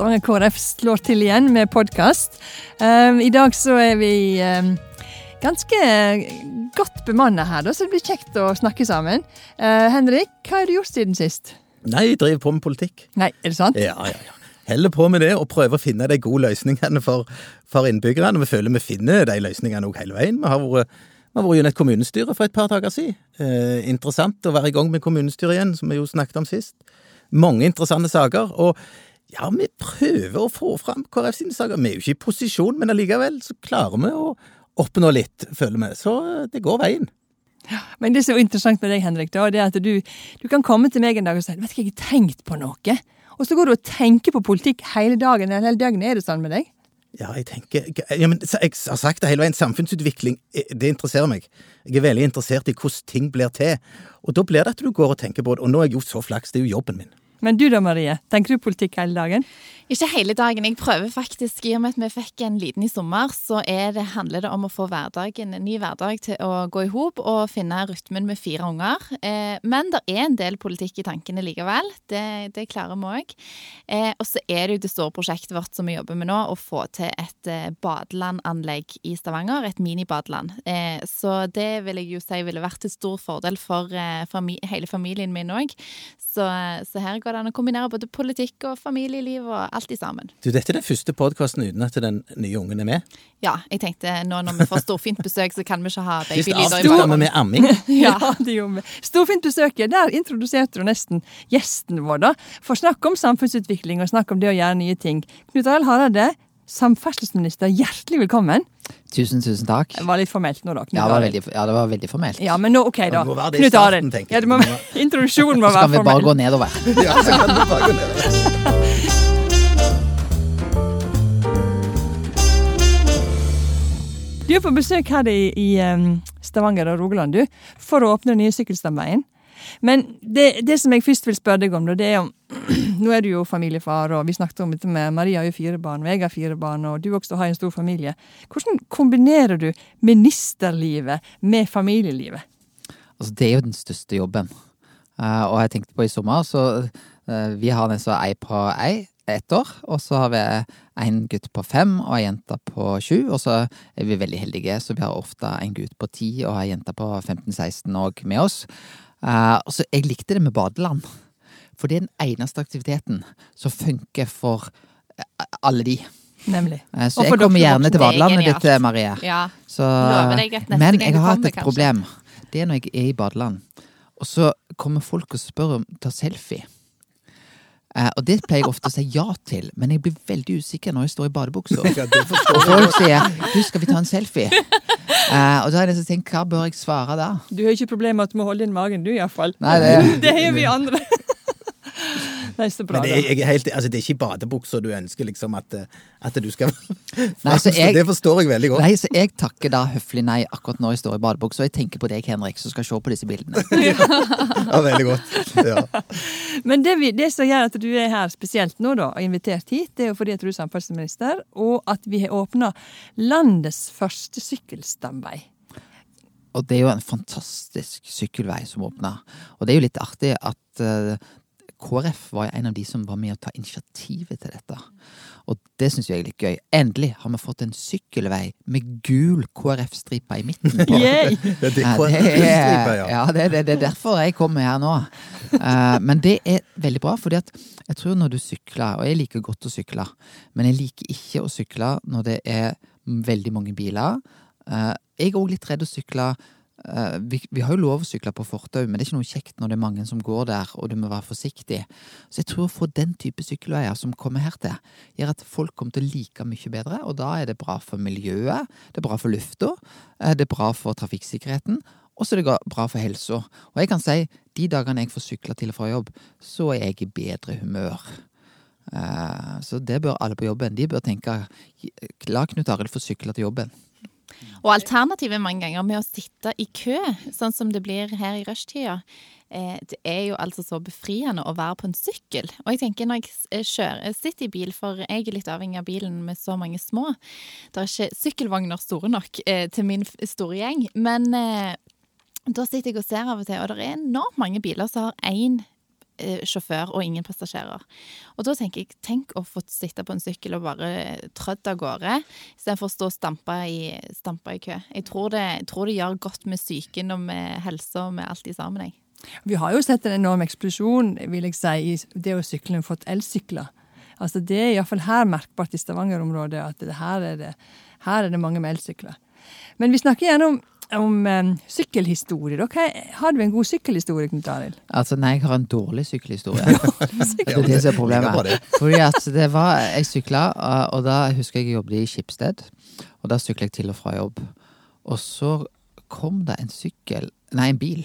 Stavanger KrF slår til igjen med podkast. Um, I dag så er vi um, ganske godt bemanna her, så det blir kjekt å snakke sammen. Uh, Henrik, hva har du gjort siden sist? Nei, jeg driver på med politikk. Nei, er det sant? Ja, ja, ja. Heller på med det og prøver å finne de gode løsningene for, for innbyggerne. Vi føler vi finner de løsningene òg hele veien. Vi har vært vi har vært gjennom et kommunestyre for et par dager siden. Eh, interessant å være i gang med kommunestyret igjen, som vi jo snakket om sist. Mange interessante saker. Og ja, vi prøver å få fram KrF sine saker. Vi er jo ikke i posisjon, men allikevel så klarer vi å oppnå litt, føler vi. Så eh, det går veien. Men det som er interessant med deg, Henrik, da, det er at du, du kan komme til meg en dag og si vet ikke, jeg har tenkt på noe. Og så går du og tenker på politikk hele dagen eller hele døgnet. Er det sånn med deg? Ja, jeg tenker ja, men Jeg har sagt det hele veien. Samfunnsutvikling, eh, det interesserer meg. Jeg er veldig interessert i hvordan ting blir til. Og da blir det at du går og tenker på det. Og nå er jeg jo så flaks, det er jo jobben min. Men du da, Marie? Tenker du politikk hele dagen? Ikke hele dagen. Jeg prøver faktisk, i og med at vi fikk en liten i sommer, så det, handler det om å få hverdagen, en ny hverdag til å gå i hop og finne rytmen med fire unger. Eh, men det er en del politikk i tankene likevel. Det, det klarer vi òg. Eh, og så er det jo det store prosjektet vårt som vi jobber med nå, å få til et eh, badelandanlegg i Stavanger. Et minibadeland. Eh, så det vil jeg jo si ville vært til stor fordel for, for mi, hele familien min òg. Så, så her går det an å kombinere både politikk og familieliv og alt i sammen. Du, Dette er den første podkasten uten at den nye ungen er med? Ja, jeg tenkte nå når vi får storfint besøk, så kan vi ikke ha babylyder i bakgrunnen. med amming. ja, det gjorde vi. Storfint besøket, der introduserte du nesten gjesten vår, da. For snakk om samfunnsutvikling og snakk om det å gjøre nye ting. Knut Arild Hareide, samferdselsminister, hjertelig velkommen. Tusen, tusen takk. Det var litt formelt nå, da. Ja det, veldig, ja, det var veldig formelt. Ja, men nå, ok, da. Knut Arild. Ja, introduksjonen må være formell. Så kan vi bare gå nedover. ja, så kan vi bare gå nedover. Du er på besøk her i, i Stavanger og Rogaland du, for å åpne den nye sykkelstamveien. Men det, det, som jeg først vil spørre deg om, det er om Nå er du jo familiefar, og vi snakket om dette med Maria har jo fire barn, og jeg har fire barn, og du også har en stor familie. Hvordan kombinerer du ministerlivet med familielivet? Altså, det er jo den største jobben. Uh, og jeg tenkte på i sommer, så uh, vi har nesten ei på ei ett år. Og så har vi en gutt på fem og ei jente på sju. Og så er vi veldig heldige, så vi har ofte en gutt på ti og ei jente på 15-16 òg med oss. Uh, så jeg likte det med badeland. For det er den eneste aktiviteten som funker for eh, alle de. Nemlig. Uh, så jeg kommer gjerne til badelandet ditt, Marie. Ja. Så, men jeg har hatt et problem. Det er når jeg er i badeland, og så kommer folk og spør om ta selfie. Uh, og det pleier jeg ofte å si ja til, men jeg blir veldig usikker når jeg står i badebuksa. og folk sier 'Husk, skal vi ta en selfie'? Uh, og da har jeg tenkt, hva bør jeg svare da? Du har ikke problemer med at du må holde inn magen, du iallfall. Det, det har vi andre. Nei, så bra, Men det er, helt, altså, det er ikke badebuksa du ønsker liksom at, at du skal nei, jeg, Det forstår jeg veldig godt. Nei, så Jeg takker da høflig nei akkurat når jeg står i badebuksa. Og jeg tenker på deg, Henrik, som skal se på disse bildene. ja, veldig godt. Ja. Men det, vi, det, som gjør at du er her spesielt nå, da, og invitert hit, det er jo fordi at du er samferdselsminister, og at vi har åpna landets første sykkelstamvei. Og det er jo en fantastisk sykkelvei som åpner. Og det er jo litt artig at uh, KrF var en av de som var med å ta initiativet til dette. Og det syns jeg er litt gøy. Endelig har vi fått en sykkelvei med gul KrF-stripe i midten. På. Det er ja. det, det, det, er derfor jeg kommer her nå. Uh, men det er veldig bra, fordi at jeg tror når du sykler, og jeg liker godt å sykle, men jeg liker ikke å sykle når det er veldig mange biler. Uh, jeg er òg litt redd å sykle vi, vi, har jo lov å sykle på fortau, men det er ikke noe kjekt når det er mange som går der, og du må være forsiktig. Så jeg tror å få den type sykkelveier som kommer her til, gjør at folk kommer til å like mye bedre, og da er det bra for miljøet, det er bra for lufta, uh, det er bra for trafikksikkerheten, og så er det bra for helsa. Og jeg kan si, de dagene jeg får sykla til og fra jobb, så er jeg i bedre humør. Uh, så det bør alle på jobben. De bør tenke la Knut Arild få sykle til jobben. Og alternativet mange ganger med å sitte i kø, sånn som det blir her i rushtida, eh, det er jo altså så befriende å være på en sykkel. Og jeg tenker når jeg eh, kjører, sitter i bil, for jeg er litt avhengig av bilen med så mange små. Det er ikke sykkelvogner store nok eh, til min store gjeng. Men da sitter jeg og ser av og til, og det er enormt mange biler som har én eh, sjåfør og ingen passasjerer. Og da tenker jeg, tenk å få sitte på en sykkel og bare trødd av gårde, istedenfor å stå og stampe i, stampe i kø. Jeg tror, det, tror det gjør godt med psyken og med helsa og med alt i sammen, jeg. Vi har jo sett en enorm eksplosjon vil jeg si, i det å sykle og fått elsykler. Altså Det er iallfall her merkbart i Stavanger-området at her, er det, her er det mange med elsykler. Men vi snakker gjerne om, om um, sykkelhistorie. Okay. Har du en god sykkelhistorie, Knut Arild? Altså, nei, jeg har en dårlig sykkelhistorie. det er det som er problemet. Fordi at det var, Jeg sykla, og da husker jeg jeg jobbet i Skipsted. Og da sykla jeg til og fra jobb. Og så kom det en sykkel, nei, en bil,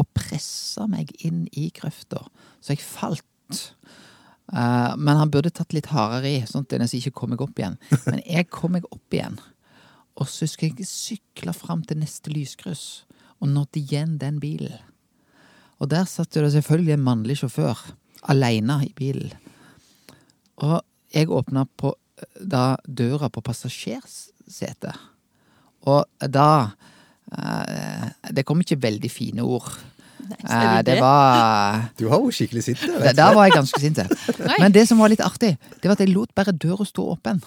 og pressa meg inn i grøfta. Så jeg falt. Uh, men han burde tatt litt hardere i, sånn at jeg ikke kom meg opp igjen. Men jeg kom meg opp igjen. Og så husker jeg sykla fram til neste lyskryss, og nådde igjen den bilen. Og der satt det selvfølgelig en mannlig sjåfør, aleine i bilen. Og jeg åpna på da døra på passasjersetet. Og da eh, Det kom ikke veldig fine ord. Eh, det var Du har jo skikkelig sint der. Da var jeg ganske sint. Men det som var litt artig, det var at jeg lot bare døra stå åpen.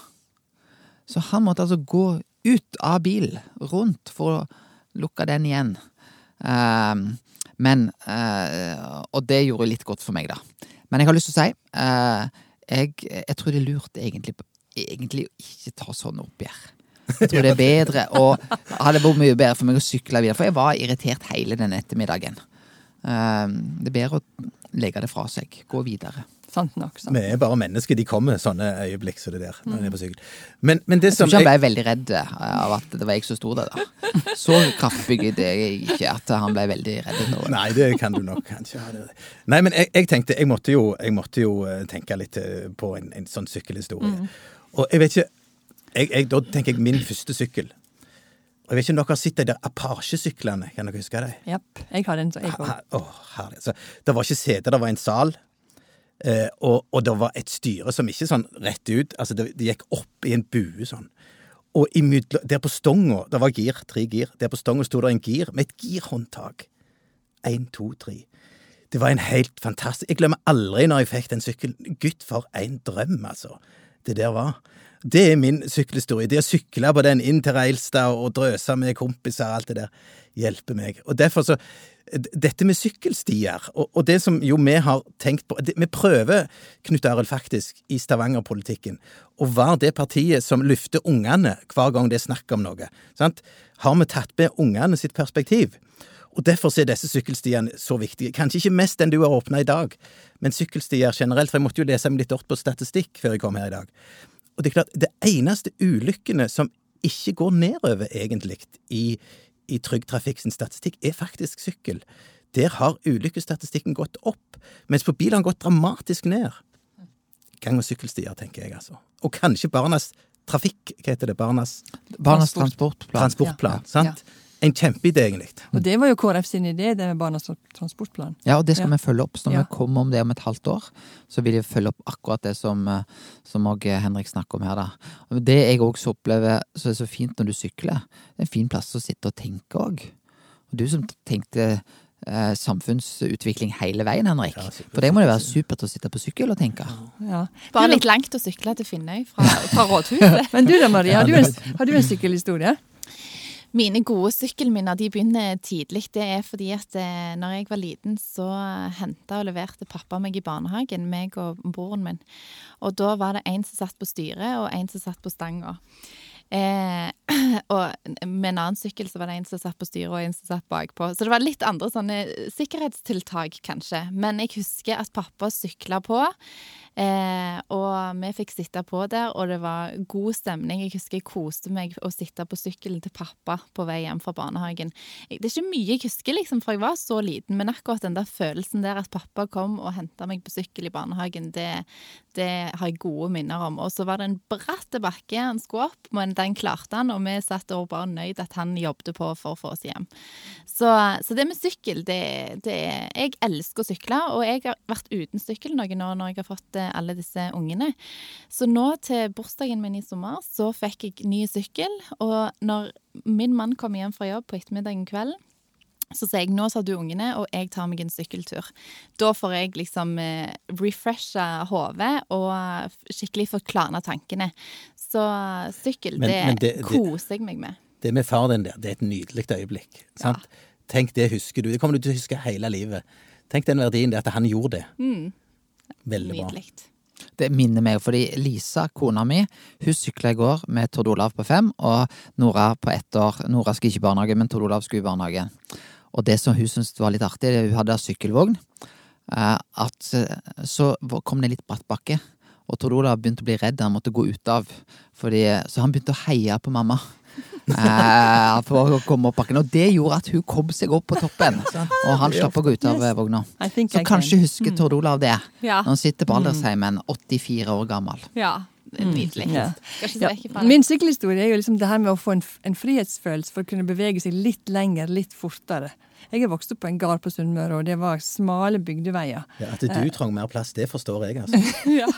Så han måtte altså gå ut av bilen, rundt, for å lukke den igjen. Uh, men uh, Og det gjorde litt godt for meg, da. Men jeg har lyst til å si uh, jeg, jeg, tror det er lurt egentlig, egentlig å ikke ta sånn oppgjør. Jeg tror det er bedre og hadde vært mye bedre for meg å sykle videre, for jeg var irritert hele den ettermiddagen. Ehm, det er bedre å legge det fra seg, gå videre. Sant nok. Sant. Vi er bare mennesker. De kommer sånne øyeblikk som det der. når mm. er på sykkel. Men, men det jeg tror ikke han ble veldig redd av at det var jeg som sto der. da. Så kraftbygget er jeg ikke at han ble veldig redd. Nå. Nei, det kan du nok kanskje ha. Nei, men jeg, jeg, tenkte jeg måtte, jo, jeg måtte jo eh, tenke litt eh, på en, en sånn sykkelhistorie. Mm. Og jeg vet ikke jeg, jeg, Da tenker jeg min første sykkel. Og jeg vet ikke om dere har sett de der Apache-syklene? Kan dere huske dem? Yep. jeg har den. så jeg òg. herlig. Så, det var ikke sete, det var en sal. Eh, og, og, det var et styre som ikke sånn rett ut Altså, det, det gikk opp i en bue sånn. Og i middel, der på stonga, det var gir, tre gir, der på stonga sto det en gir med et girhåndtak. Én, to, tre. Det var en helt fantastisk Jeg glemmer aldri når jeg fikk den sykkelen. Gutt, for en drøm, altså. Det der var. Det er min sykkelhistorie. Det å sykle på den inn til Reilstad og drøse med kompiser og alt det der, hjelper meg. Og derfor så dette med sykkelstier, og, og, det som jo vi har tenkt på det, Vi prøver, Knut Arild, faktisk, i Stavanger-politikken, å være det partiet som løfter ungene hver gang det er snakk om noe. Sant? Har vi tatt med ungene sitt perspektiv? Og Derfor er disse sykkelstiene så viktige. Kanskje ikke mest den du har åpna i dag, men sykkelstier generelt. For jeg måtte jo lese meg litt opp på statistikk før jeg kom her i dag. Og det er klart, det eneste ulykkene som ikke går nedover, egentlig, i i Trygg Trafikk sin statistikk, er faktisk sykkel. Der har ulykkesstatistikken gått opp, mens på bil har den gått dramatisk ned. Gang- og sykkelstier, tenker jeg, altså. Og kanskje Barnas trafikk, hva heter det, Barnas Barnas transportplan. Transportplan, ja. sant? Ja en kjempeidé, egentlig. Og det var jo KrF sin idé, det med Barnas transportplan. Ja, og det skal ja. vi følge opp. Så når ja. vi kommer om det om et halvt år, så vil vi følge opp akkurat det som, eh, som Henrik snakker om her, da. Det jeg også opplever så er så fint når du sykler, det er en fin plass å sitte og tenke òg. Og du som tenkte eh, samfunnsutvikling hele veien, Henrik. Ja, For det må det være supert å sitte på sykkel og tenke. Ja. Bare litt langt å sykle til Finnøy fra, fra rådhuset. Men du da, Maria, har du en, har du en sykkelhistorie? Mine gode sykkelminner de begynner tidlig. Det er fordi at eh, når jeg var liten, så henta og leverte pappa meg i barnehagen, meg og broren min. Og da var det en som satt på styret, og en som satt på stanga. Eh, og med en annen sykkel så var det en som satt på styret og en som satt bakpå. Så det var litt andre sånne sikkerhetstiltak, kanskje. Men jeg husker at pappa sykla på. Eh, og vi fikk sitte på der, og det var god stemning. Jeg husker jeg koste meg å sitte på sykkelen til pappa på vei hjem fra barnehagen. Det er ikke mye jeg husker, liksom, for jeg var så liten, men akkurat den der følelsen der at pappa kom og henta meg på sykkel i barnehagen, det, det, har jeg gode minner om. Og så var det en bratt bakke han skulle opp, men den klarte han, og vi satt og bare nøyd at han jobbet på for å få oss hjem. Så, så det med sykkel, det, det Jeg elsker å sykle, og jeg har vært uten sykkel noen år når jeg har fått alle disse ungene. Så nå til bursdagen min i sommer så fikk jeg ny sykkel, og når min mann kom hjem fra jobb på ettermiddagen kveld, Så sier jeg nå tar du ungene, og jeg tar meg en sykkeltur. Da får jeg liksom eh, refresha hodet og skikkelig forklana tankene. Så sykkel, Men- det, men det- det- koser jeg meg med. Det med far din der, det er et nydelig øyeblikk. Sant? Tenk det husker du. Det kommer du til å huske hele livet. Tenk den verdien det at han gjorde det. Veldig bra. Nydelig. Det minner meg, fordi Lisa, kona mi, hun sykla i går med Tord Olav på fem, og Nora på ett år. Nora skal ikke i barnehage, men Tord Olav skulle i barnehage. Og det som hun syntes var litt artig, det hun hadde sykkelvogn, eh, at eh, så kom det litt bratt bakke. Og Tord Olav begynte å bli redd, han måtte gå ut av. Fordi, så han begynte å heie på mamma. Eh, for å komme opp bakken. Og det gjorde at hun kom seg opp på toppen. Og han slapp å gå ut av Yes. vogna. Så kanskje can. husker Tord Olav det. Ja. Når han sitter på aldersheimen, 84 år gammel. Ja, nydelig. Ja. Se Ja. det. Min sykkelhistorie er jo liksom det her med å få en, en frihetsfølelse for å kunne bevege seg litt lenger, litt fortere. Jeg er vokst opp på en gard på Sunnmøre, og det var smale bygdeveier. Ja, at du trang mer plass, det forstår jeg, altså. Ja.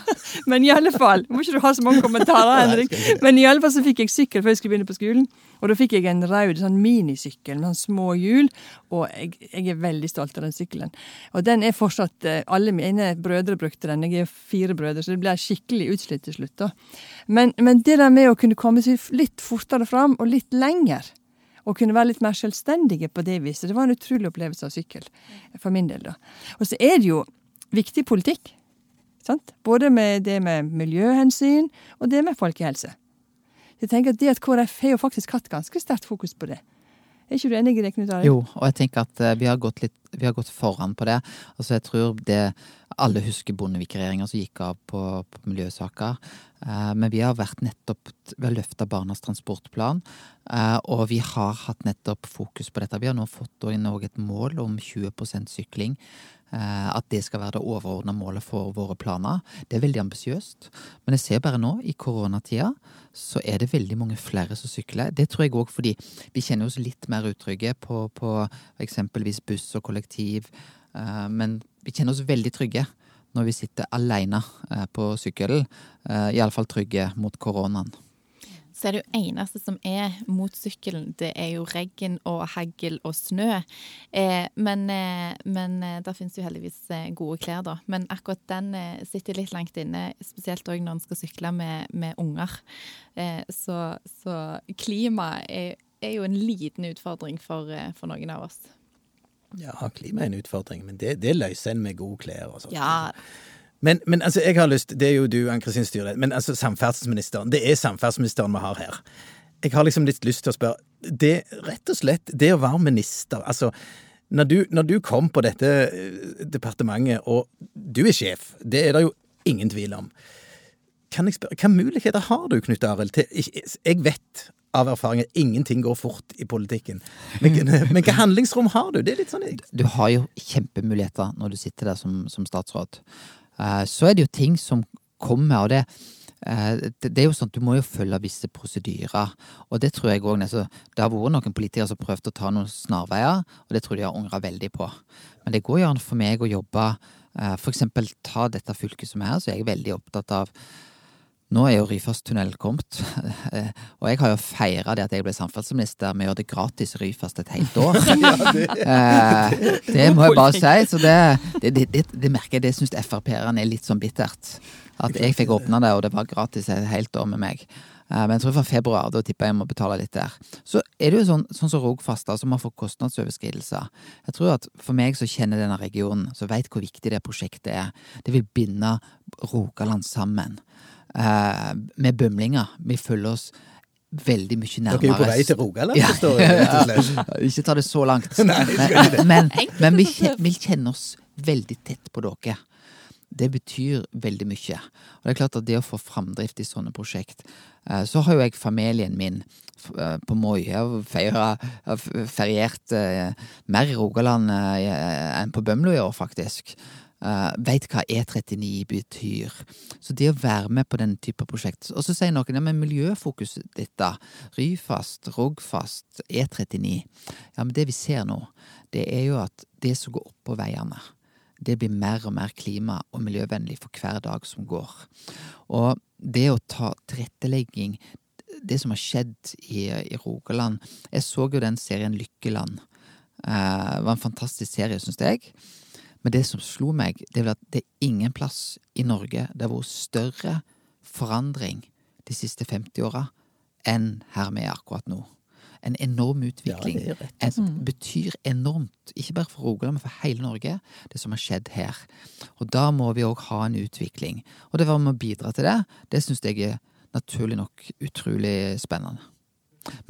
Men i alle fall, må ikke du ha så mange kommentarer, Henrik. Men i alle fall så fikk jeg sykkel før jeg skulle begynne på skolen. Og da fikk jeg en rød sånn minisykkel med sånn små hjul, og jeg, jeg er veldig stolt av den sykkelen. Og den er fortsatt eh, Alle mine brødre brukte den, jeg er fire brødre, så det ble skikkelig utslitt til slutt. da. Men, men det der med å kunne komme seg litt fortere fram, og litt lenger, og kunne være litt mer selvstendige på det viset, det var en utrolig opplevelse av sykkel. For min del, da. Og så er det jo viktig politikk. Sant? Både med det med miljøhensyn og det med folkehelse. Jeg tenker at det at KrF har jo faktisk hatt ganske sterkt fokus på det. Er ikke du enig i det, Knut Arild? Jo, og jeg tenker at eh, vi har gått litt Vi har gått foran på det. Altså jeg tror det Alle husker Bondevik-regjeringa som gikk av på, på miljøsaker. Eh, men vi har vært nettopp Vi har løfta Barnas transportplan. eh, og vi har hatt nettopp fokus på dette. Vi har nå fått også et mål om 20% sykling. Eh, at det skal være det overordna målet for våre planer. Det er veldig ambisiøst. Men jeg ser bare nå, i koronatida, så er det veldig mange flere som sykler. Det tror jeg òg fordi vi kjenner oss litt mer utrygge på, på eksempelvis buss og kollektiv. Eh, men vi kjenner oss veldig trygge når vi sitter alene eh, på sykkelen. Iallfall trygge mot koronaen. Så er det jo eneste som er mot sykkelen, det er jo regn og hagl og snø. Eh, men eh, men eh, der finnes jo heldigvis eh, gode klær, da. Men akkurat den eh, sitter litt langt inne, spesielt òg når en skal sykle med, med unger. Eh, så så klima er, er jo en liten utfordring for, for noen av oss. Ja, klima er en utfordring, men det, det løser en med gode klær og sånt. Ja, Men, men altså, jeg har lyst Det er jo du, Ann-Kristin Styre, men altså samferdselsministeren. Det er samferdselsministeren vi har her. Jeg har liksom litt lyst til å spørre Det rett og slett, det å være minister Altså, når du, når du kom på dette eh, departementet, og du er sjef, det er det jo ingen tvil om. Kan jeg spørre, Hvilke muligheter har du, Knut Arild? Jeg vet av erfaring at ingenting går fort i politikken. Men, men hva handlingsrom har du? Det er litt sånn Du har jo kjempemuligheter når du sitter der som, som statsråd. Eh, så er det jo ting som kommer, og det, eh, det, det er jo sånn at du må jo følge visse prosedyrer. Og det tror jeg òg Det har vært noen politikere som har prøvd å ta noen snarveier, og det tror jeg de har angra veldig på. Men det går jo an for meg å jobbe F.eks. For eksempel ta dette fylket som er her, så er jeg veldig opptatt av nå er jo Ryfasttunnel kommet, eh, og jeg har jo feira det at jeg ble samferdselsminister med å gjøre det gratis Ryfast et helt år. ja, det må jeg bare si. Så det, det, det, det, det merker jeg, det syns Frp-erne er litt sånn bittert. At jeg fikk åpna det, og det var gratis et helt år med meg. Eh, Men jeg tror fra februar, da tipper jeg jeg må betale litt der. Så er det jo sånn, sånn som Rogfast, som har fått kostnadsoverskridelser. Jeg tror at for meg som kjenner denne regionen, som veit hvor viktig det prosjektet er, det vil binde Rogaland sammen. Eh, med bømlinger. Vi føler oss veldig mye nærmere. Dere er jo på vei til Rogaland, Ja. forstår jeg. Ja. Ikke ta det så langt. Nei, men, men, men vi, vi kjenner oss veldig tett på dere. Det betyr veldig mye. Og det er klart at det å få framdrift i sånne prosjekt eh, Så har jo jeg familien min eh, på Moi. Jeg har feriert mer i Rogaland enn på Bømlo i år, faktisk. Uh, Veit hva E39 betyr. Så det å være med på den type prosjekt Og så sier noen ja, men miljøfokuset ditt, da. Ryfast, Rogfast, E39. Ja, men det vi ser nå, det er jo at det som går opp på veiene, det blir mer og mer klima- og miljøvennlig for hver dag som går. Og det å ta tilrettelegging Det som har skjedd i, i Rogaland Jeg så jo den serien Lykkeland Eh, det var en fantastisk serie, syns jeg. Men det som slo meg, det er at det er ingen plass i Norge det har vært større forandring de siste 50 åra enn her vi er akkurat nå. En enorm utvikling. Ja, det En, betyr enormt, ikke bare for Rogaland, men for hele Norge, det som har skjedd her. Og da må vi òg ha en utvikling. Og det var med å bidra til det, det syns jeg er naturlig nok utrolig spennende.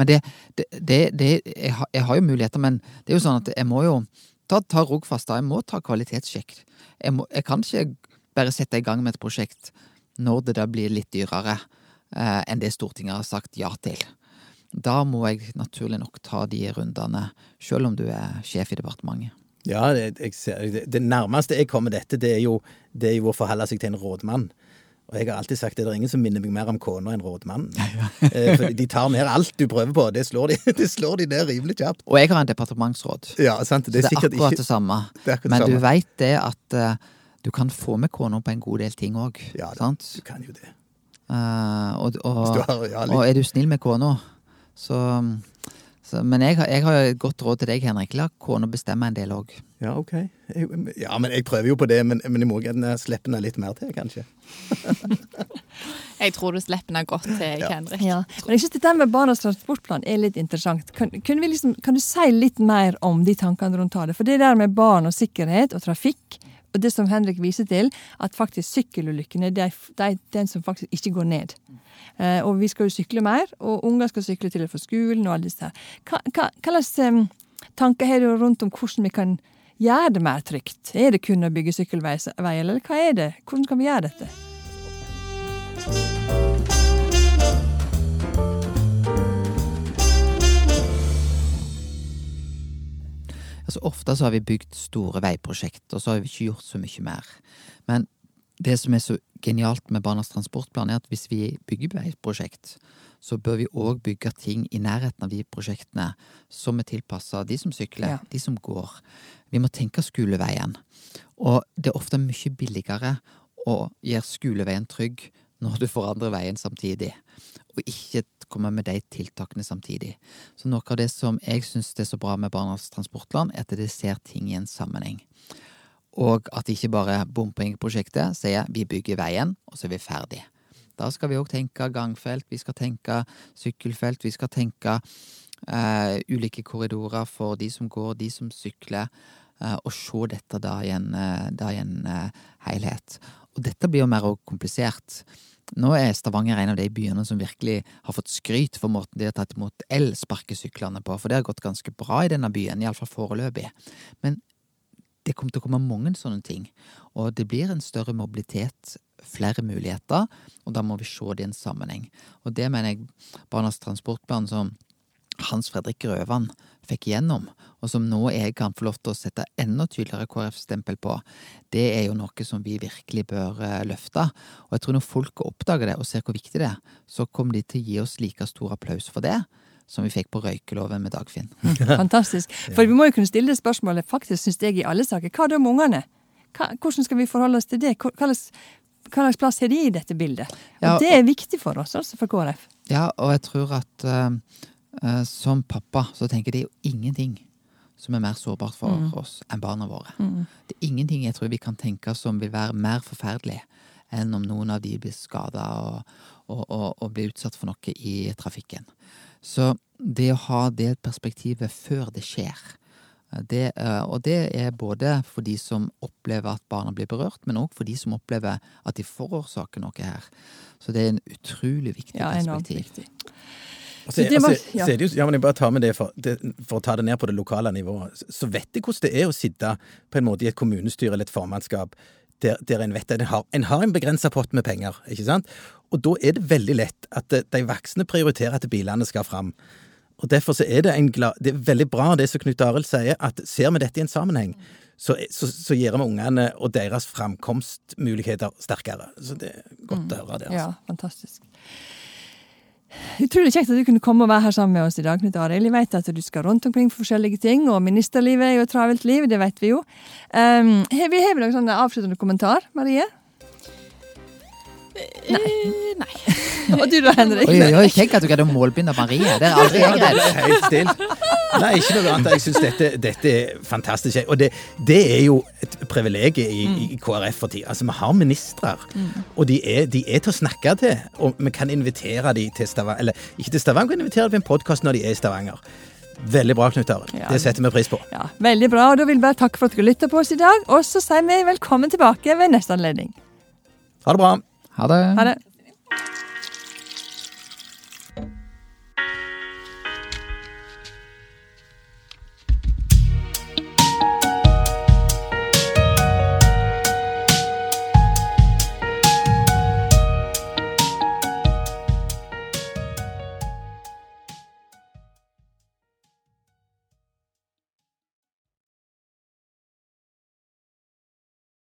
Men det, det, det, det jeg, har, jeg har jo muligheter, men det er jo sånn at jeg må jo ta, tar Rogfast, da. Jeg må ta kvalitetssjekk. Jeg, må, jeg kan ikke bare sette i gang med et prosjekt når det da blir litt dyrere eh, enn det Stortinget har sagt ja til. Da må jeg naturlig nok ta de rundene, selv om du er sjef i departementet. Ja, det, ser, det, det nærmeste jeg kommer dette, det er, jo, det er jo å forholde seg til en rådmann. Og jeg har alltid sagt at det er ingen som minner meg mer om kona enn rådmannen. Ja, for de tar ned alt du prøver på. Det slår de, det slår de ned rimelig kjapt. Og jeg har en departementsråd. Ja, sant? Det er, Det er akkurat ikke det samme. det er akkurat Men det du samme. veit det at uh, du kan få med kona på en god del ting òg. Ja, sant? du kan jo det. Uh, og, og, har, ja, og er du snill med kona, så, så Men jeg, har- jeg har jo et godt råd til deg, Henrik. La kona bestemme en del òg. ja, ok. Jeg, ja, men jeg prøver jo på det, men, men jeg må gjerne slippe henne litt mer til, kanskje. Jeg tror du slipper den godt til, Ja. Henrik. Ja. Men jeg synes dette med Barnas transportplan er litt interessant. Kan, kunne vi liksom, kan du si litt mer om de tankene rundt det? For det der med barn og sikkerhet og trafikk, og det som Henrik viser til, at faktisk sykkelulykkene det er det er den som faktisk ikke går ned. Eh, og vi skal jo sykle mer, og unger skal sykle til og fra skolen og alle disse her. Hva, hva, hva em, tanker har du rundt om hvordan vi kan gjøre det mer trygt? Er det kun å bygge sykkelveier, eller hva er det? Hvordan kan vi gjøre dette? Ofte så har vi bygd store veiprosjekt, og så har vi ikke gjort så mye mer. Men det som er så genialt med Barnas transportplan, er at hvis vi bygger veiprosjekt, så bør vi òg bygge ting i nærheten av de prosjektene som er tilpassa de som sykler, Ja. de som går. Vi må tenke skoleveien. Og det er ofte mye billigere å gjøre skoleveien trygg når du forandrer veien samtidig, og ikke komme med de tiltakene samtidig. Så noe av det som jeg syns er så bra med Barnas Transportland, er at det ser ting i en sammenheng. Og at ikke bare bompengeprosjektet sier vi bygger veien, og så er vi ferdig. Da skal vi òg tenke gangfelt, vi skal tenke sykkelfelt, vi skal tenke eh, ulike korridorer for de som går, de som sykler, eh, og se dette da i en, eh, da i en eh, helhet. Og dette blir jo mer komplisert. Nå er Stavanger en av de byene som virkelig har fått skryt for måten de har tatt imot elsparkesyklene på, for det har gått ganske bra i denne byen, iallfall foreløpig. Men det kommer til å komme mange sånne ting, og det blir en større mobilitet, flere muligheter, og da må vi se det i en sammenheng. Og det mener jeg Barnas transportplan som Hans Fredrik Grøvan fikk gjennom, og som nå jeg kan få lov til å sette enda tydeligere KrF-stempel på, det er jo noe som vi virkelig bør eh, løfte. Og jeg tror når folk oppdager det og ser hvor viktig det er, så kommer de til å gi oss like stor applaus for det som vi fikk på røykeloven med Dagfinn. Fantastisk. For vi må jo kunne stille det spørsmålet, faktisk syns jeg i alle saker. Hva da med ungene? Hvordan skal vi forholde oss til det? Hva slags, hva slags plass har de i dette bildet? Og Ja, det er viktig for oss, altså for KrF. Ja, og jeg tror at eh, som pappa så tenker jeg det er jo ingenting som er mer sårbart for oss enn barna våre. Det er ingenting jeg tror vi kan tenke som vil være mer forferdelig enn om noen av de blir skada og, og, og, og blir utsatt for noe i trafikken. Så det å ha det perspektivet før det skjer, eh, det, eh, og det er både for de som opplever at barna blir berørt, men òg for de som opplever at de forårsaker noe her. Så det er en utrolig viktig Ja, perspektiv. viktig. Og Så, Så det var- altså, ja. er jo, ja, men jeg bare tar med det for, det for å ta det ned på det lokale nivået. Så- vet jeg hvordan det er å sitte på en måte i et kommunestyre eller et formannskap der, der en vet at en har en, har en begrensa pott med penger. ikke sant? Og da er det veldig lett at de, de voksne prioriterer at bilene skal fram. Og Derfor så er det, en glad, det er veldig bra det som Knut Arild sier, at ser vi dette i en sammenheng, så, så, så gjør vi ungene og deres framkomstmuligheter sterkere. Så det er godt å høre det. altså. Ja, fantastisk. Utrolig kjekt at du kunne komme og være her sammen med oss i dag, Knut Arild. Jeg vet at du skal rundt omkring for forskjellige ting, og ministerlivet er jo et travelt liv, det vet vi jo. Um, vi har vel noen avsluttende kommentar, Marie? Nei. Nei. Og du da, Henrik? Oi, oi, oi, tenk at du greide å målbinde Marie. Det er aldri jeg greid. Helt still. Nei, ikke noe annet. Jeg syns dette, dette er fantastisk. Og det, det er jo et privilegium i, i KrF for tida. Altså, vi har ministre, og de er, de er til å snakke til. Og vi kan invitere dem til Stavanger. Eller ikke til Stavanger, vi kan invitere dem til en podkast når de er i Stavanger. Veldig bra, Knut Arild. Ja. Det setter vi pris på. Ja, Veldig bra. og Da vil jeg bare takke for at dere lytter på oss i dag. Og så sier vi velkommen tilbake ved neste anledning. Ha det bra. Ha det. Ha det.